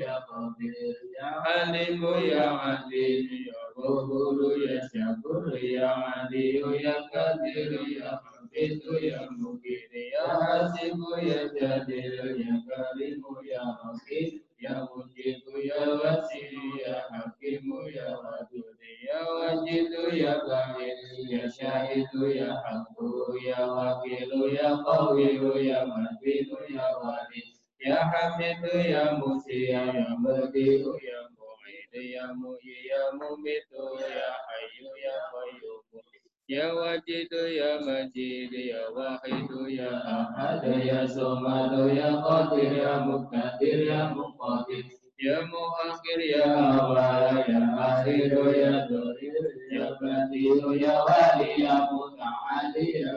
ya hakim ya ya ya ya ya ya Ya Hamidu ya Musi ya Mudiu ya Mu'idu ya Mu'i ya Mumitu ya Hayyu ya Qayyum. Ya Wajidu ya Majid ya Wahidu ya Ahad ya Somadu ya Qadir ya Muqtadir ya Muqadir. Ya Muakhir ya Awal ya Akhiru ya Dhurir ya Badiu ya Wali ya Muta'ali ya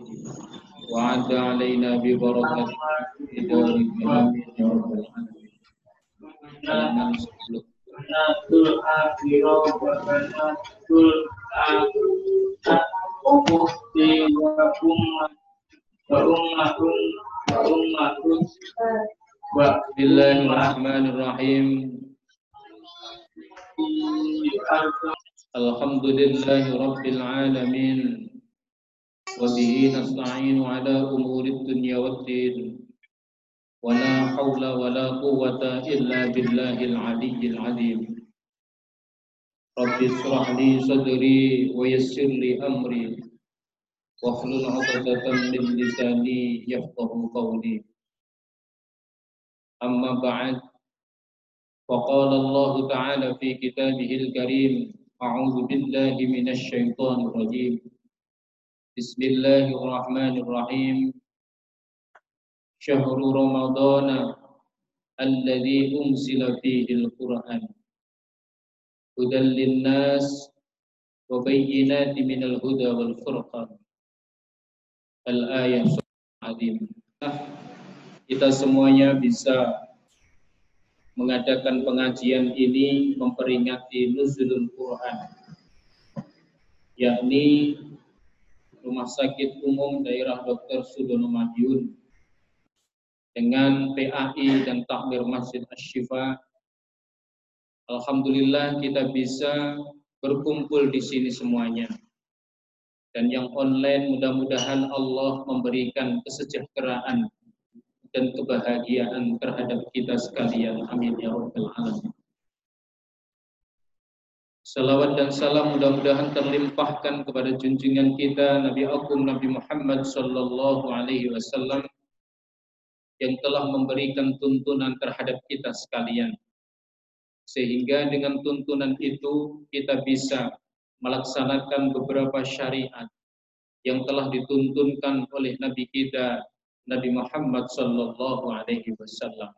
rabbal alamin. Halaman 10. Natul akhirah wa natul akhirah Ukti wa ummat wa ummatun wa ummatun wa Bismillahirrahmanirrahim. Alhamdulillahi Rabbil Alamin وبه نستعين على أمور الدنيا والدين. ولا حول ولا قوة إلا بالله العلي العظيم. رب اشرح لي صدري ويسر لي أمري. واحلل عقدة من لساني يفقه قولي. أما بعد فقال الله تعالى في كتابه الكريم أعوذ بالله من الشيطان الرجيم. بسم الله الرحمن الرحيم شهر رمضان الذي أنزل فيه القرآن هدى للناس وبينات من الهدى والفرقان الآية عظيم kita semuanya bisa mengadakan pengajian ini memperingati nuzulul Quran yakni Rumah Sakit Umum Daerah Dr. Sudono Madiun dengan PAI dan Takmir Masjid Ashifa Alhamdulillah kita bisa berkumpul di sini semuanya dan yang online mudah-mudahan Allah memberikan kesejahteraan dan kebahagiaan terhadap kita sekalian. Amin ya rabbal alamin. Salawat dan salam mudah-mudahan terlimpahkan kepada junjungan kita Nabi Agung Nabi Muhammad sallallahu alaihi wasallam yang telah memberikan tuntunan terhadap kita sekalian. Sehingga dengan tuntunan itu kita bisa melaksanakan beberapa syariat yang telah dituntunkan oleh Nabi kita Nabi Muhammad sallallahu alaihi wasallam.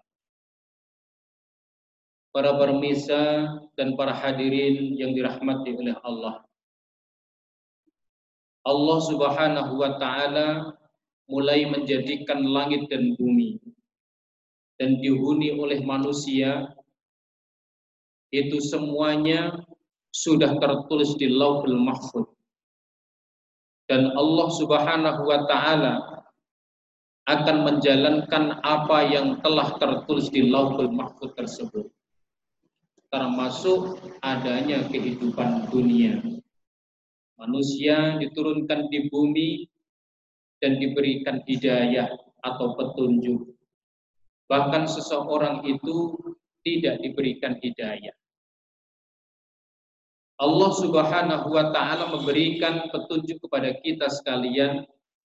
Para permisa dan para hadirin yang dirahmati oleh Allah. Allah Subhanahu wa taala mulai menjadikan langit dan bumi dan dihuni oleh manusia itu semuanya sudah tertulis di Lauhul Mahfuz. Dan Allah Subhanahu wa taala akan menjalankan apa yang telah tertulis di Lauhul Mahfuz tersebut. Termasuk adanya kehidupan dunia. Manusia diturunkan di bumi dan diberikan hidayah atau petunjuk. Bahkan seseorang itu tidak diberikan hidayah. Allah Subhanahu wa taala memberikan petunjuk kepada kita sekalian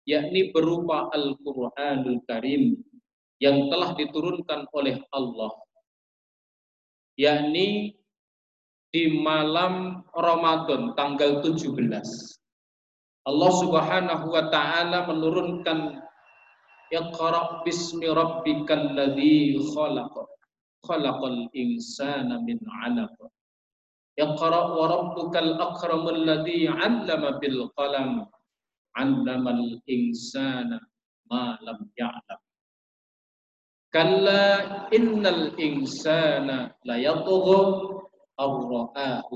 yakni berupa Al-Qur'anul Karim yang telah diturunkan oleh Allah yakni di malam Ramadan tanggal 17 Allah Subhanahu wa taala menurunkan Iqra bismi rabbikal ladzi khalaq khalaqal insana min 'alaq Iqra wa rabbukal akramul ladzi 'allama bil qalam allamal insana ma lam ya'lam. Kalla innal insana la yatgha ar-ra'ahu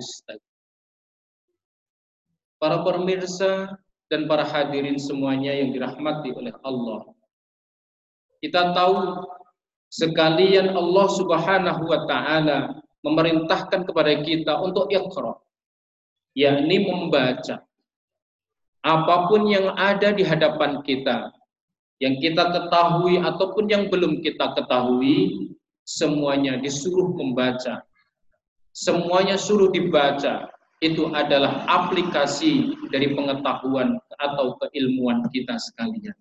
Para pemirsa dan para hadirin semuanya yang dirahmati oleh Allah. Kita tahu sekalian Allah Subhanahu wa taala memerintahkan kepada kita untuk ikhra yakni membaca apa pun yang ada di hadapan kita, yang kita ketahui ataupun yang belum kita ketahui, semuanya disuruh membaca. Semuanya suruh dibaca. Itu adalah aplikasi dari pengetahuan atau keilmuan kita sekalian.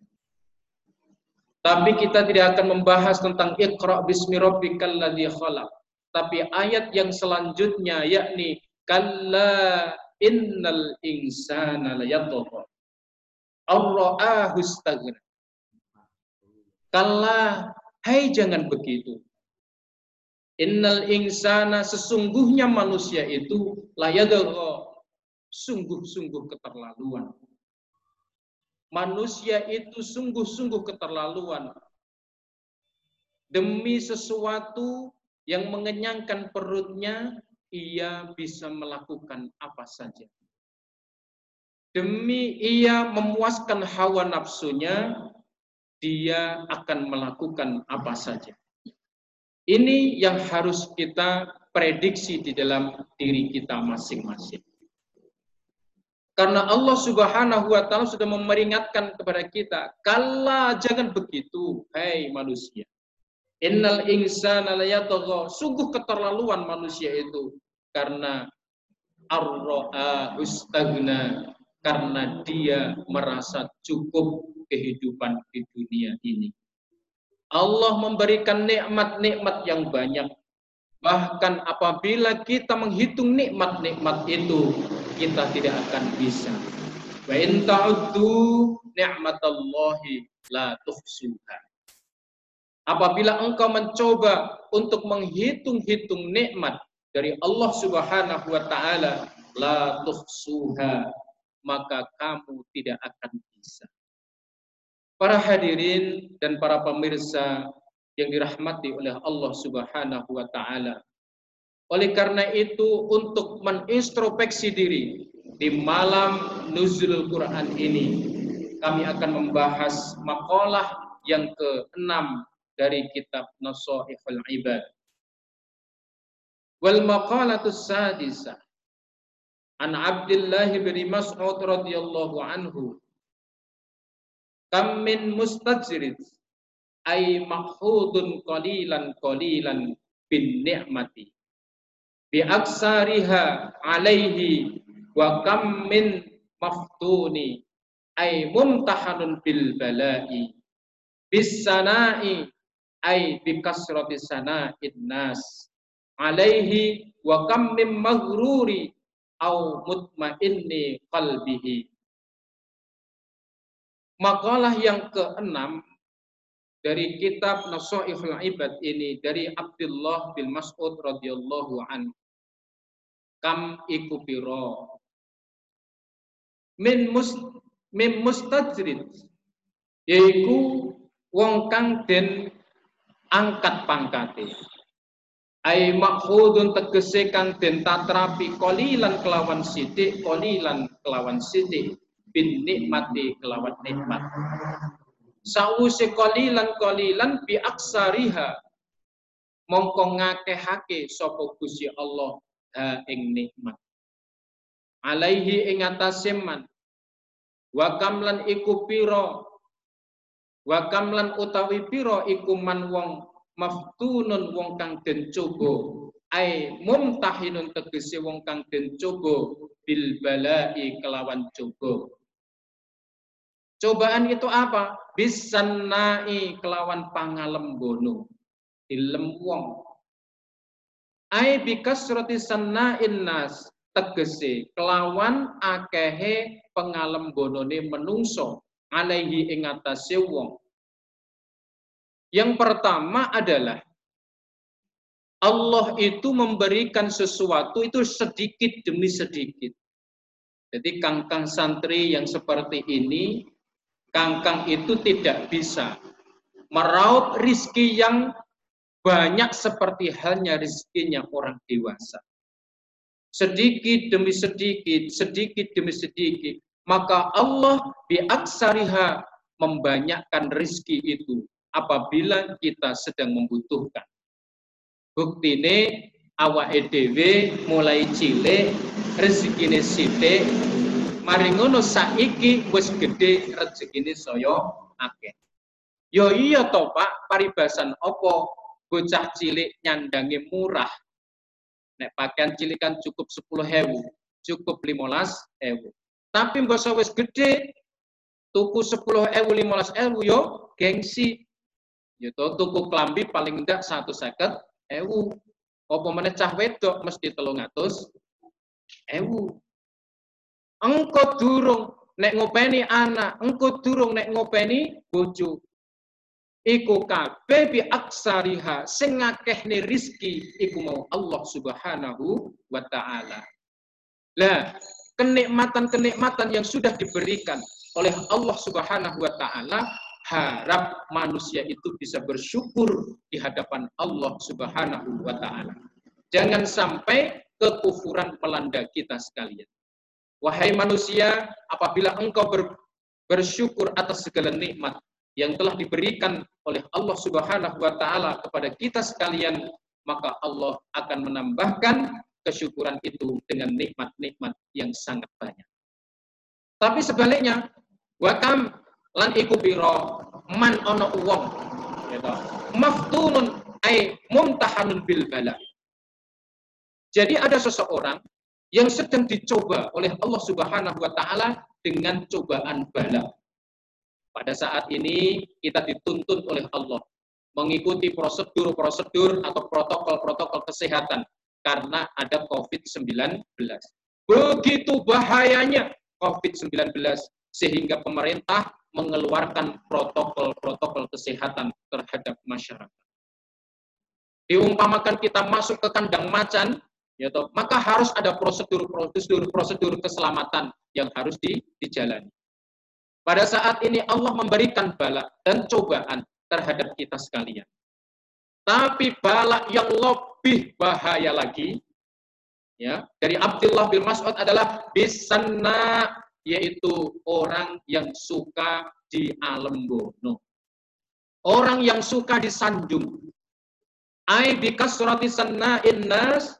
Tapi kita tidak akan membahas tentang Iqra bismi rabbikal ladzi khalaq. Tapi ayat yang selanjutnya yakni kalla innal insana layatgha ar-ra'ahu istaghna kalla hai jangan begitu. Innal insana sesungguhnya manusia itu layadgha sungguh-sungguh keterlaluan. Manusia itu sungguh-sungguh keterlaluan. Demi sesuatu yang mengenyangkan perutnya ia bisa melakukan apa saja. Demi ia memuaskan hawa nafsunya, dia akan melakukan apa saja. Ini yang harus kita prediksi di dalam diri kita masing-masing. Karena Allah Subhanahu wa taala sudah memperingatkan kepada kita, "Kala jangan begitu, hai manusia." Innal insana layatagha. Sungguh keterlaluan manusia itu karena ustagna karena dia merasa cukup kehidupan di dunia ini. Allah memberikan nikmat-nikmat yang banyak. Bahkan apabila kita menghitung nikmat-nikmat itu, kita tidak akan bisa. Wa in ta'uddu ni'matallahi la tuhsuha. Apabila engkau mencoba untuk menghitung-hitung nikmat dari Allah Subhanahu wa taala, la tuhsuha, maka kamu tidak akan bisa. Para hadirin dan para pemirsa yang dirahmati oleh Allah Subhanahu wa taala. Oleh karena itu untuk menintrospeksi diri di malam nuzul Quran ini kami akan membahas makalah yang ke-6 dari kitab Nasaihul Ibad. Wal maqalatu sadisa an Abdullah bin Mas'ud radhiyallahu anhu kam min mustajrid ay mahudun qalilan qalilan bin ni'mati. Bi aksariha alaihi wa kam min maftuni ay mumtahanun bil bala'i. Bis sana'i ay bi kasrati sana'in nas. Alaihi wa kam min maghruri au mutmainni qalbihi Makalah yang keenam dari kitab Nasaihul Ibad ini dari Abdullah bin Mas'ud radhiyallahu an. Kam iku pira min mus min mustajrid yaiku wong kang den angkat pangkate. Ai makhudun tegese kang den tatrapi kolilan kelawan sithik kolilan kelawan sithik bin nikmati kelawan nikmat. Sause kolilan kolilan bi aksariha. Mongko ngakehake sapa Allah ha ing nikmat. Alaihi ing atase wa kamlan iku wa kamlan utawi pira iku man wong maftunun wong kang den ai mumtahinun tegese wong kang den coba bil balai kelawan coba Cobaan itu apa? Bisanai kelawan pangalembono. Ilem wong. Ai bikasrati sanna'in nas tegese kelawan akehe pangalembonone menungso alaihi ing atase wong yang pertama adalah Allah itu memberikan sesuatu itu sedikit demi sedikit. Jadi kangkang santri yang seperti ini, kangkang itu tidak bisa meraup rizki yang banyak seperti halnya rizkinya orang dewasa. Sedikit demi sedikit, sedikit demi sedikit, maka Allah biaksariha membanyakkan rizki itu apabila kita sedang membutuhkan. Bukti ini awak edw mulai cilik rezekine sithik mari ngono saiki gede rezekine saya akeh. Yo iya to Pak, paribasan opo bocah cilik nyandangi murah. Nek pakaian cilik kan cukup 10.000, cukup 15.000. Tapi mbok wis gede tuku 10.000 15.000 yo gengsi Gitu, tuku klambi paling enggak satu seket ewu. Apa meneh cah wedok mesti telung atus ewu. Engko durung nek ngopeni anak, engko durung nek ngopeni bojo. Iku kabeh bi aksariha sing ngakehne rizki iku mau Allah Subhanahu wa taala. Lah, kenikmatan-kenikmatan yang sudah diberikan oleh Allah Subhanahu wa taala harap manusia itu bisa bersyukur di hadapan Allah Subhanahu wa taala. Jangan sampai kekufuran melanda kita sekalian. Wahai manusia, apabila engkau ber, bersyukur atas segala nikmat yang telah diberikan oleh Allah Subhanahu wa taala kepada kita sekalian, maka Allah akan menambahkan kesyukuran itu dengan nikmat-nikmat yang sangat banyak. Tapi sebaliknya, wakam lan iku pira? Man ana wong gitu. Maftunun ai mumtahanun bil bala. Jadi ada seseorang yang sedang dicoba oleh Allah Subhanahu wa taala dengan cobaan bala. Pada saat ini kita dituntut oleh Allah mengikuti prosedur-prosedur atau protokol-protokol kesehatan karena ada COVID-19. Begitu bahayanya COVID-19 sehingga pemerintah mengeluarkan protokol-protokol kesehatan terhadap masyarakat. Diumpamakan kita masuk ke kandang macan, ya toh, maka harus ada prosedur-prosedur prosedur keselamatan yang harus di, dijalani. Pada saat ini Allah memberikan bala dan cobaan terhadap kita sekalian. Tapi bala yang lebih bahaya lagi, ya dari Abdullah bin Mas'ud adalah bisanna yaitu orang yang suka di alam bono. Orang yang suka disanjung. Ai bikasrati sanna'in nas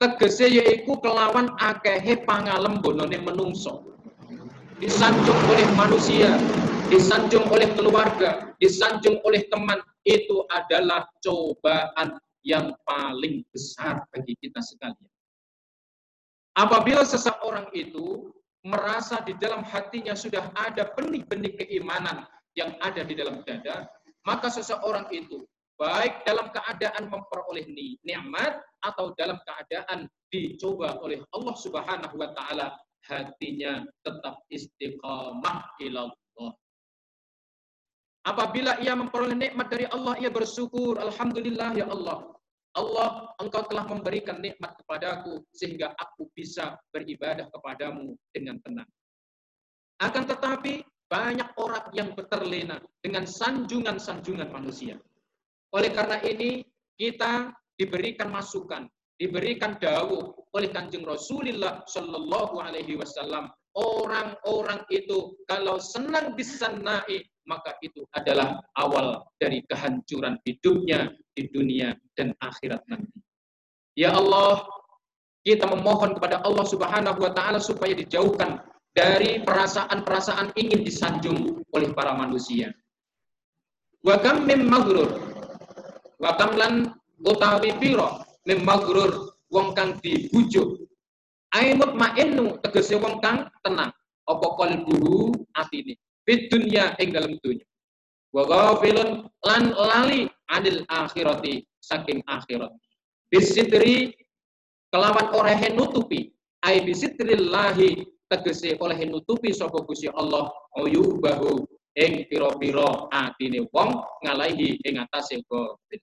tegese yaiku kelawan akehe pangalem bonone menungso. Disanjung oleh manusia, disanjung oleh keluarga, disanjung oleh teman, itu adalah cobaan yang paling besar bagi kita sekalian. Apabila seseorang itu merasa di dalam hatinya sudah ada benih-benih keimanan yang ada di dalam dada, maka seseorang itu baik dalam keadaan memperoleh nikmat atau dalam keadaan dicoba oleh Allah Subhanahu wa taala, hatinya tetap istiqamah ilallah. Apabila ia memperoleh nikmat dari Allah, ia bersyukur. Alhamdulillah ya Allah. Allah, engkau telah memberikan nikmat kepadaku sehingga aku bisa beribadah kepadamu dengan tenang. Akan tetapi banyak orang yang terlena dengan sanjungan-sanjungan manusia. Oleh karena ini kita diberikan masukan, diberikan dawuh oleh Kanjeng Rasulullah Shallallahu Alaihi Wasallam. Orang-orang itu kalau senang disanai maka itu adalah awal dari kehancuran hidupnya di dunia dan akhirat nanti. Ya Allah, kita memohon kepada Allah Subhanahu wa taala supaya dijauhkan dari perasaan-perasaan ingin disanjung oleh para manusia. Wa kam mim maghrur. Wa kam lan utawi pira mim maghrur wong kang dibujuk. Ainut ma'innu tegese wong kang tenang. Apa kalbuhu atine fit dunya ing dalam dunya wa ghafilun lan lali anil akhirati saking akhirat. Bisitri kelawan orehe nutupi. Ai bisitrillahi tegese oleh nutupi sapa Gusti Allah. Uyubahu ing pira-pira atine wong ngalahi ing atase ghafil.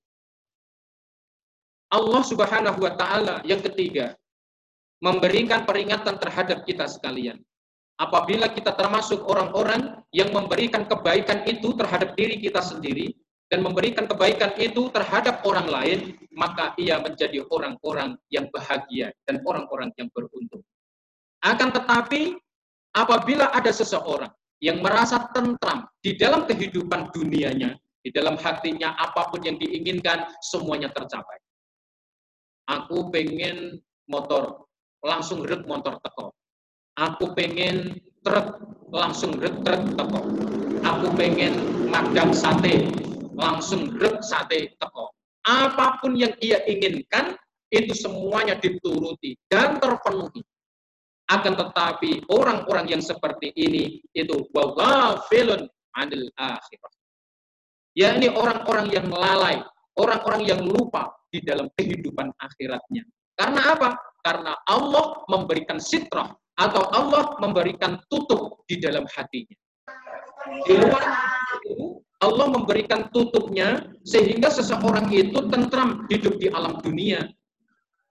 Allah Subhanahu wa taala yang ketiga memberikan peringatan terhadap kita sekalian apabila kita termasuk orang-orang yang memberikan kebaikan itu terhadap diri kita sendiri dan memberikan kebaikan itu terhadap orang lain, maka ia menjadi orang-orang yang bahagia dan orang-orang yang beruntung. Akan tetapi, apabila ada seseorang yang merasa tentram di dalam kehidupan dunianya, di dalam hatinya apa pun yang diinginkan, semuanya tercapai. Aku pengen motor, langsung red motor teko. Aku pengen truk langsung truk teko. Aku pengen madang sate langsung truk sate teko. Apa pun yang ia inginkan itu semuanya dituruti dan terpenuhi. Akan tetapi orang-orang yang seperti ini itu wawafilun anil akhirah. Ya ini orang-orang yang lalai orang-orang yang lupa di dalam kehidupan akhiratnya. Karena apa? Karena Allah memberikan sitrah atau Allah memberikan tutup di dalam hatinya. Di luar itu, Allah memberikan tutupnya sehingga seseorang itu tentram hidup di alam dunia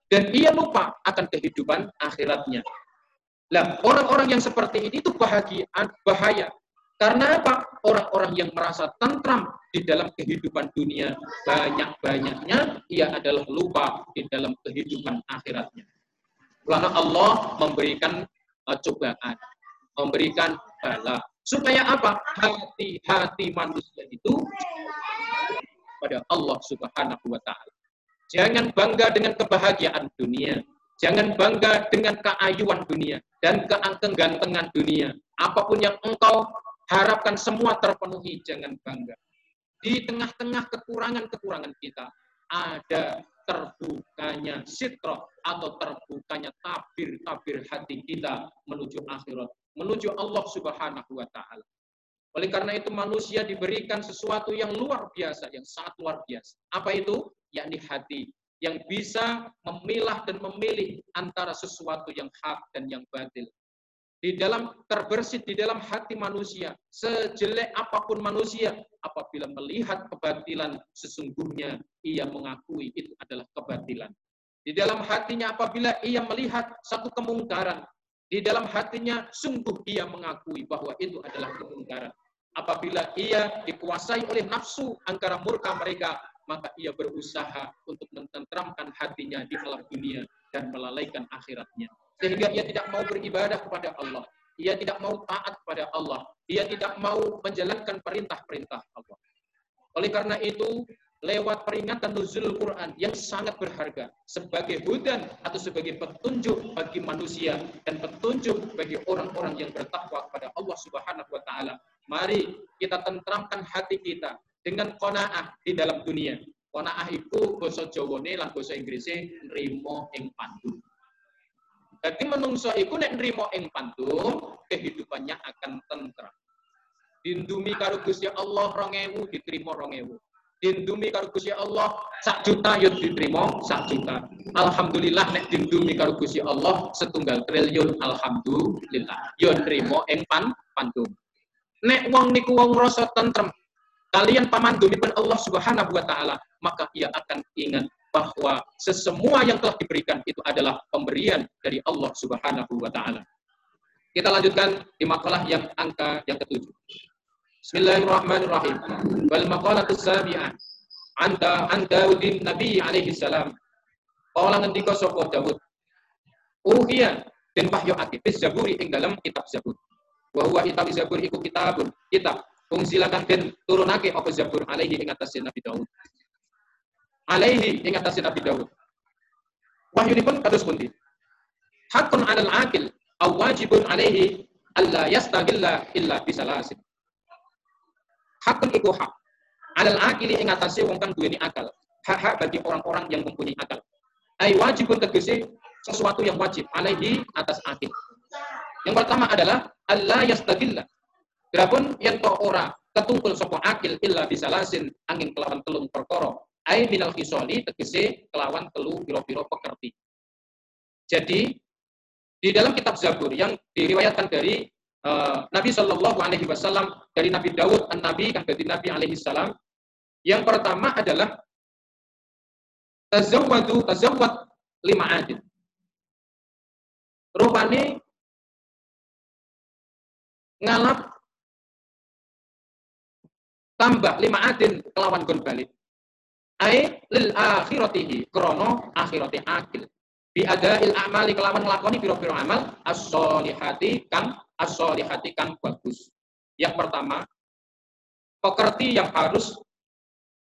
dan ia lupa akan kehidupan akhiratnya. Lah, orang-orang yang seperti ini itu bahagia, bahaya. Karena apa? Orang-orang yang merasa tentram di dalam kehidupan dunia banyak-banyaknya ia adalah lupa di dalam kehidupan akhiratnya. Karena Allah memberikan uh, cobaan, memberikan bala. Supaya apa? Hati-hati manusia itu pada Allah Subhanahu wa taala. Jangan bangga dengan kebahagiaan dunia. Jangan bangga dengan keayuan dunia dan kegantengan dunia. Apa pun yang engkau harapkan semua terpenuhi, jangan bangga. Di tengah-tengah kekurangan-kekurangan kita, ada terbukanya sitro atau terbukanya tabir-tabir hati kita menuju akhirat, menuju Allah Subhanahu wa taala. Oleh karena itu manusia diberikan sesuatu yang luar biasa, yang sangat luar biasa. Apa itu? Yakni hati yang bisa memilah dan memilih antara sesuatu yang hak dan yang batil di dalam terbersit di dalam hati manusia sejelek apa pun manusia apabila melihat kebatilan sesungguhnya ia mengakui itu adalah kebatilan. Di dalam hatinya apabila ia melihat satu kemungkaran di dalam hatinya sungguh ia mengakui bahwa itu adalah kemungkaran. Apabila ia dikuasai oleh nafsu angkara murka mereka maka ia berusaha untuk mententramkan hatinya di alam dunia dan melalaikan akhiratnya sehingga ia tidak mau beribadah kepada Allah. Ia tidak mau taat kepada Allah. Ia tidak mau menjalankan perintah-perintah Allah. Oleh karena itu, lewat peringatan nuzul Quran yang sangat berharga sebagai hudan atau sebagai petunjuk bagi manusia dan petunjuk bagi orang-orang yang bertakwa kepada Allah Subhanahu wa taala. Mari kita tentramkan hati kita dengan qanaah di dalam dunia. Qanaah itu bahasa Jawa lan bahasa Inggrisnya nrimo ing pandu. Jadi menungso iku nek nrimo ing pantun, kehidupannya akan tentram. Dindumi karo Gusti Allah 2000 diterima 2000. Dindumi karo Gusti Allah sak juta yo diterima sak juta. Alhamdulillah nek dindumi karo Gusti Allah setunggal triliun alhamdulillah. Yo nrimo ing pan pantun. Nek wong niku wong rasa tentrem, kalian pamandumipun Allah Subhanahu wa taala, maka ia akan ingat bahwa sesemua yang telah diberikan itu adalah pemberian dari Allah Subhanahu wa taala. Kita lanjutkan di makalah yang angka yang ketujuh. Bismillahirrahmanirrahim. Wal maqalatu sabi'ah. Anta an Daudin Nabi alaihi salam. Kala ngendika sapa Daud. Uhiya den wahyuake bis Zaburi ing dalam kitab Zabur. Wa huwa kitab Zabur iku kitabun, kitab silakan den turunake apa Zabur alaihi ing atas Nabi Daud. Alaihi ing atas Nabi Daud. Wahyunipun kados pundi? Hakun 'alal akil aw wajibun alaihi alla yastagilla illa bisalasin. Hakun iku hak. Alal akili ing atase wong kang duweni akal. Hak-hak bagi orang-orang yang mempunyai akal. Ai wajibun tegese sesuatu yang wajib alaihi atas akil. Yang pertama adalah Allah yastagilla. Berapun yang to ora ketungkul sapa akil illa bisalasin angin kelawan telung perkara. Ai minal khisoli tegese kelawan telu pira-pira pekerti. Jadi di dalam kitab Zabur yang diriwayatkan dari uh, Nabi Shallallahu Alaihi Wasallam dari Nabi Daud an Nabi kan dari Nabi Alaihi Salam yang pertama adalah tazawwadu tazawwad lima adil rupane ngalap tambah lima adin kelawan gon balik ai lil akhiratihi krono akhirati akil bi il amali kelawan nglakoni pira-pira amal as-solihati kang as-solihati kang bagus. Yang pertama, pekerti yang harus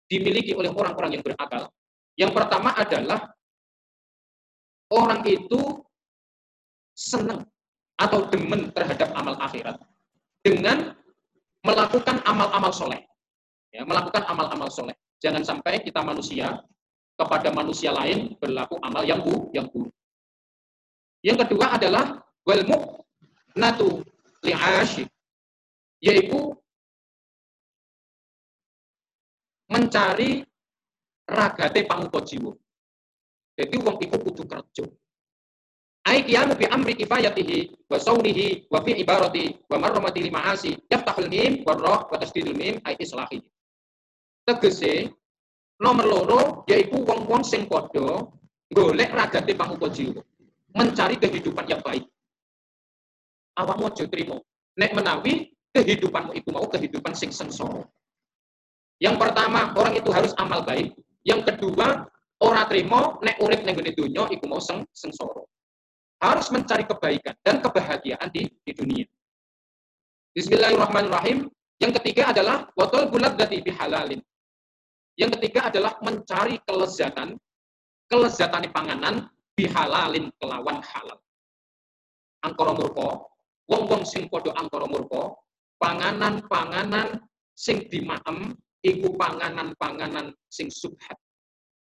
dimiliki oleh orang-orang yang berakal. Yang pertama adalah orang itu senang atau demen terhadap amal akhirat dengan melakukan amal-amal soleh. Ya, melakukan amal-amal soleh. Jangan sampai kita manusia kepada manusia lain berlaku amal yang buruk, yang buruk. Yang kedua adalah wal natu li'ashi yaitu mencari ragate pangupa jiwa. Jadi wong iku kudu kerja. Ai qiyamu bi amri kifayatihi wa sawrihi wa fi ibarati wa marramati li ma'asi yaftahul mim wa ra wa tasdidul mim ai islahi. Tegese Nomor loro yaitu wong-wong sing padha golek ragate pangupa jiwa. Mencari kehidupan yang baik. Awakmu aja trimo. Nek menawi kehidupanmu itu mau kehidupan sing sengsara. Yang pertama, orang itu harus amal baik. Yang kedua, orang terima nek urip ning gone donya iku mau seng sengsara. Harus mencari kebaikan dan kebahagiaan di, di dunia. Bismillahirrahmanirrahim. Yang ketiga adalah watol bulat dati bihalalin. Yang ketiga adalah mencari kelezatan, kelezatan panganan bihalalin kelawan halal. Angkara murko, wong-wong sing padha angkara murko, panganan-panganan sing dimaem iku panganan-panganan sing subhat.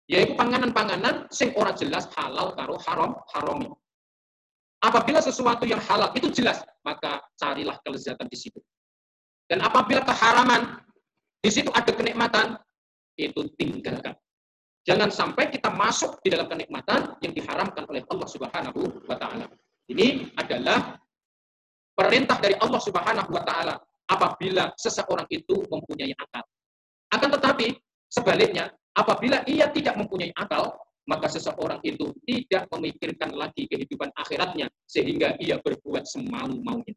Yaitu panganan-panganan sing ora jelas halal karo haram harami. Apabila sesuatu yang halal itu jelas, maka carilah kelezatan di situ. Dan apabila keharaman, di situ ada kenikmatan, itu tinggalkan. Jangan sampai kita masuk di dalam kenikmatan yang diharamkan oleh Allah Subhanahu wa taala. Ini adalah perintah dari Allah Subhanahu wa taala apabila seseorang itu mempunyai akal. Akan tetapi sebaliknya, apabila ia tidak mempunyai akal, maka seseorang itu tidak memikirkan lagi kehidupan akhiratnya sehingga ia berbuat semau-maunya.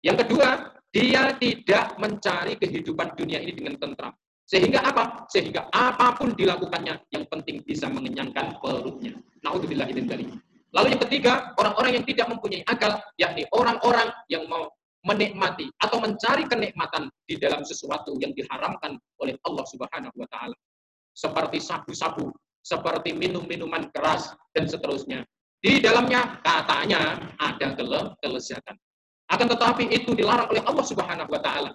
Yang kedua, dia tidak mencari kehidupan dunia ini dengan tentram. Sehingga apa? Sehingga apa pun dilakukannya, yang penting bisa mengenyangkan perutnya. Naudzubillah dari. Lalu yang ketiga, orang-orang yang tidak mempunyai akal, yakni orang-orang yang mau menikmati atau mencari kenikmatan di dalam sesuatu yang diharamkan oleh Allah Subhanahu wa taala. Seperti sabu-sabu, seperti minum-minuman keras dan seterusnya. Di dalamnya katanya ada kelezatan. Akan tetapi itu dilarang oleh Allah Subhanahu wa taala.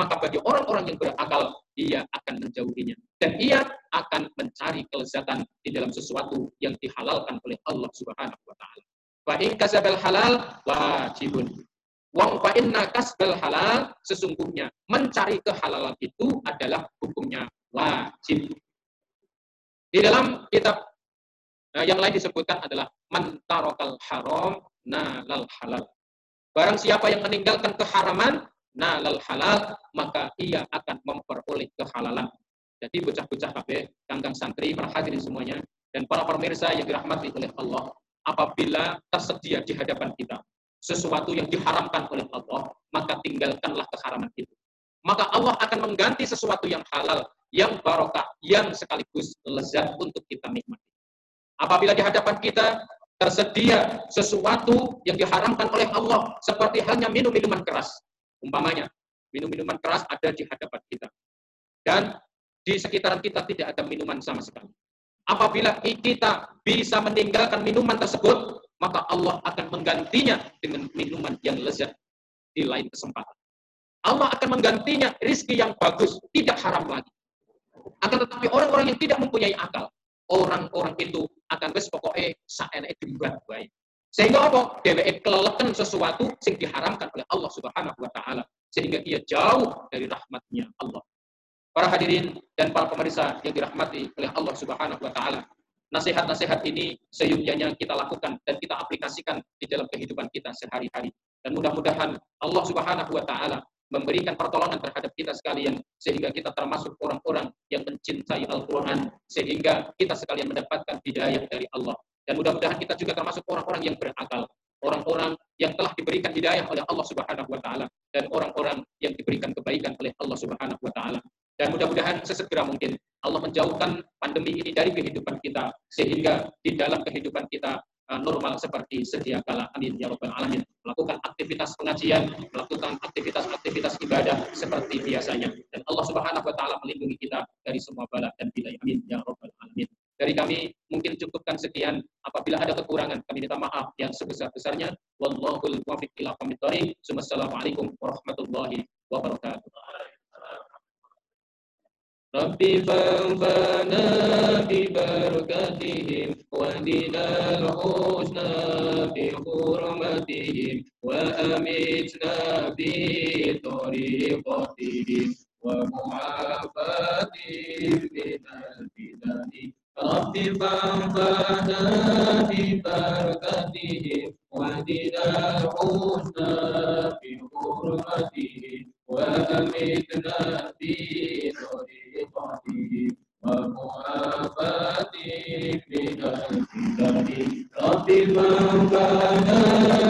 Maka bagi orang-orang yang berakal, ia akan menjauhinya dan ia akan mencari kelezatan di dalam sesuatu yang dihalalkan oleh Allah Subhanahu wa taala. Wa in kasabal halal wajibun. Wa fa inna kasbal halal sesungguhnya mencari kehalalan itu adalah hukumnya wajib. Di dalam kitab eh, yang lain disebutkan adalah mantarokal haram nalal halal Barang siapa yang meninggalkan keharaman, nalal halal, maka ia akan memperoleh kehalalan. Jadi bocah-bocah KB, kangkang santri, para hadirin semuanya, dan para pemirsa yang dirahmati oleh Allah, apabila tersedia di hadapan kita sesuatu yang diharamkan oleh Allah, maka tinggalkanlah keharaman itu. Maka Allah akan mengganti sesuatu yang halal, yang barokah, yang sekaligus lezat untuk kita nikmati. Apabila di hadapan kita tersedia sesuatu yang diharamkan oleh Allah, seperti halnya minum minuman keras. Umpamanya, minum minuman keras ada di hadapan kita. Dan di sekitaran kita tidak ada minuman sama sekali. Apabila kita bisa meninggalkan minuman tersebut, maka Allah akan menggantinya dengan minuman yang lezat di lain kesempatan. Allah akan menggantinya rizki yang bagus, tidak haram lagi. Akan tetapi orang-orang yang tidak mempunyai akal, orang-orang itu akan wis pokoknya saene dimbat baik. Sehingga apa? Dheweke keleleken sesuatu yang diharamkan oleh Allah Subhanahu wa taala sehingga ia jauh dari rahmatnya Allah. Para hadirin dan para pemirsa yang dirahmati oleh Allah Subhanahu wa taala. Nasihat-nasihat ini seyukyanya kita lakukan dan kita aplikasikan di dalam kehidupan kita sehari-hari. Dan mudah-mudahan Allah Subhanahu wa taala memberikan pertolongan terhadap kita sekalian sehingga kita termasuk orang-orang yang mencintai Al-Qur'an sehingga kita sekalian mendapatkan hidayah dari Allah. Dan mudah-mudahan kita juga termasuk orang-orang yang berakal, orang-orang yang telah diberikan hidayah oleh Allah Subhanahu wa taala dan orang-orang yang diberikan kebaikan oleh Allah Subhanahu wa taala. Dan mudah-mudahan sesegera mungkin Allah menjauhkan pandemi ini dari kehidupan kita sehingga di dalam kehidupan kita normal seperti sedia kala. Amin ya rabbal alamin. Melakukan aktivitas pengajian, melakukan aktivitas-aktivitas ibadah seperti biasanya. Dan Allah Subhanahu wa taala melindungi kita dari semua bala dan tidak. Amin ya rabbal alamin. Dari kami mungkin cukupkan sekian. Apabila ada kekurangan, kami minta maaf yang sebesar-besarnya. Wallahul muwaffiq ila Wassalamualaikum warahmatullahi wabarakatuh. رب فانفعنا ببركتهم واهدنا الحسنى بحرمتهم وأمتنا بطريقتهم ومعافاتهم من الفتن رب فانفعنا ببركتهم واهدنا الحسنى بحرمتهم وأمتنا بطريقتهم Thank you.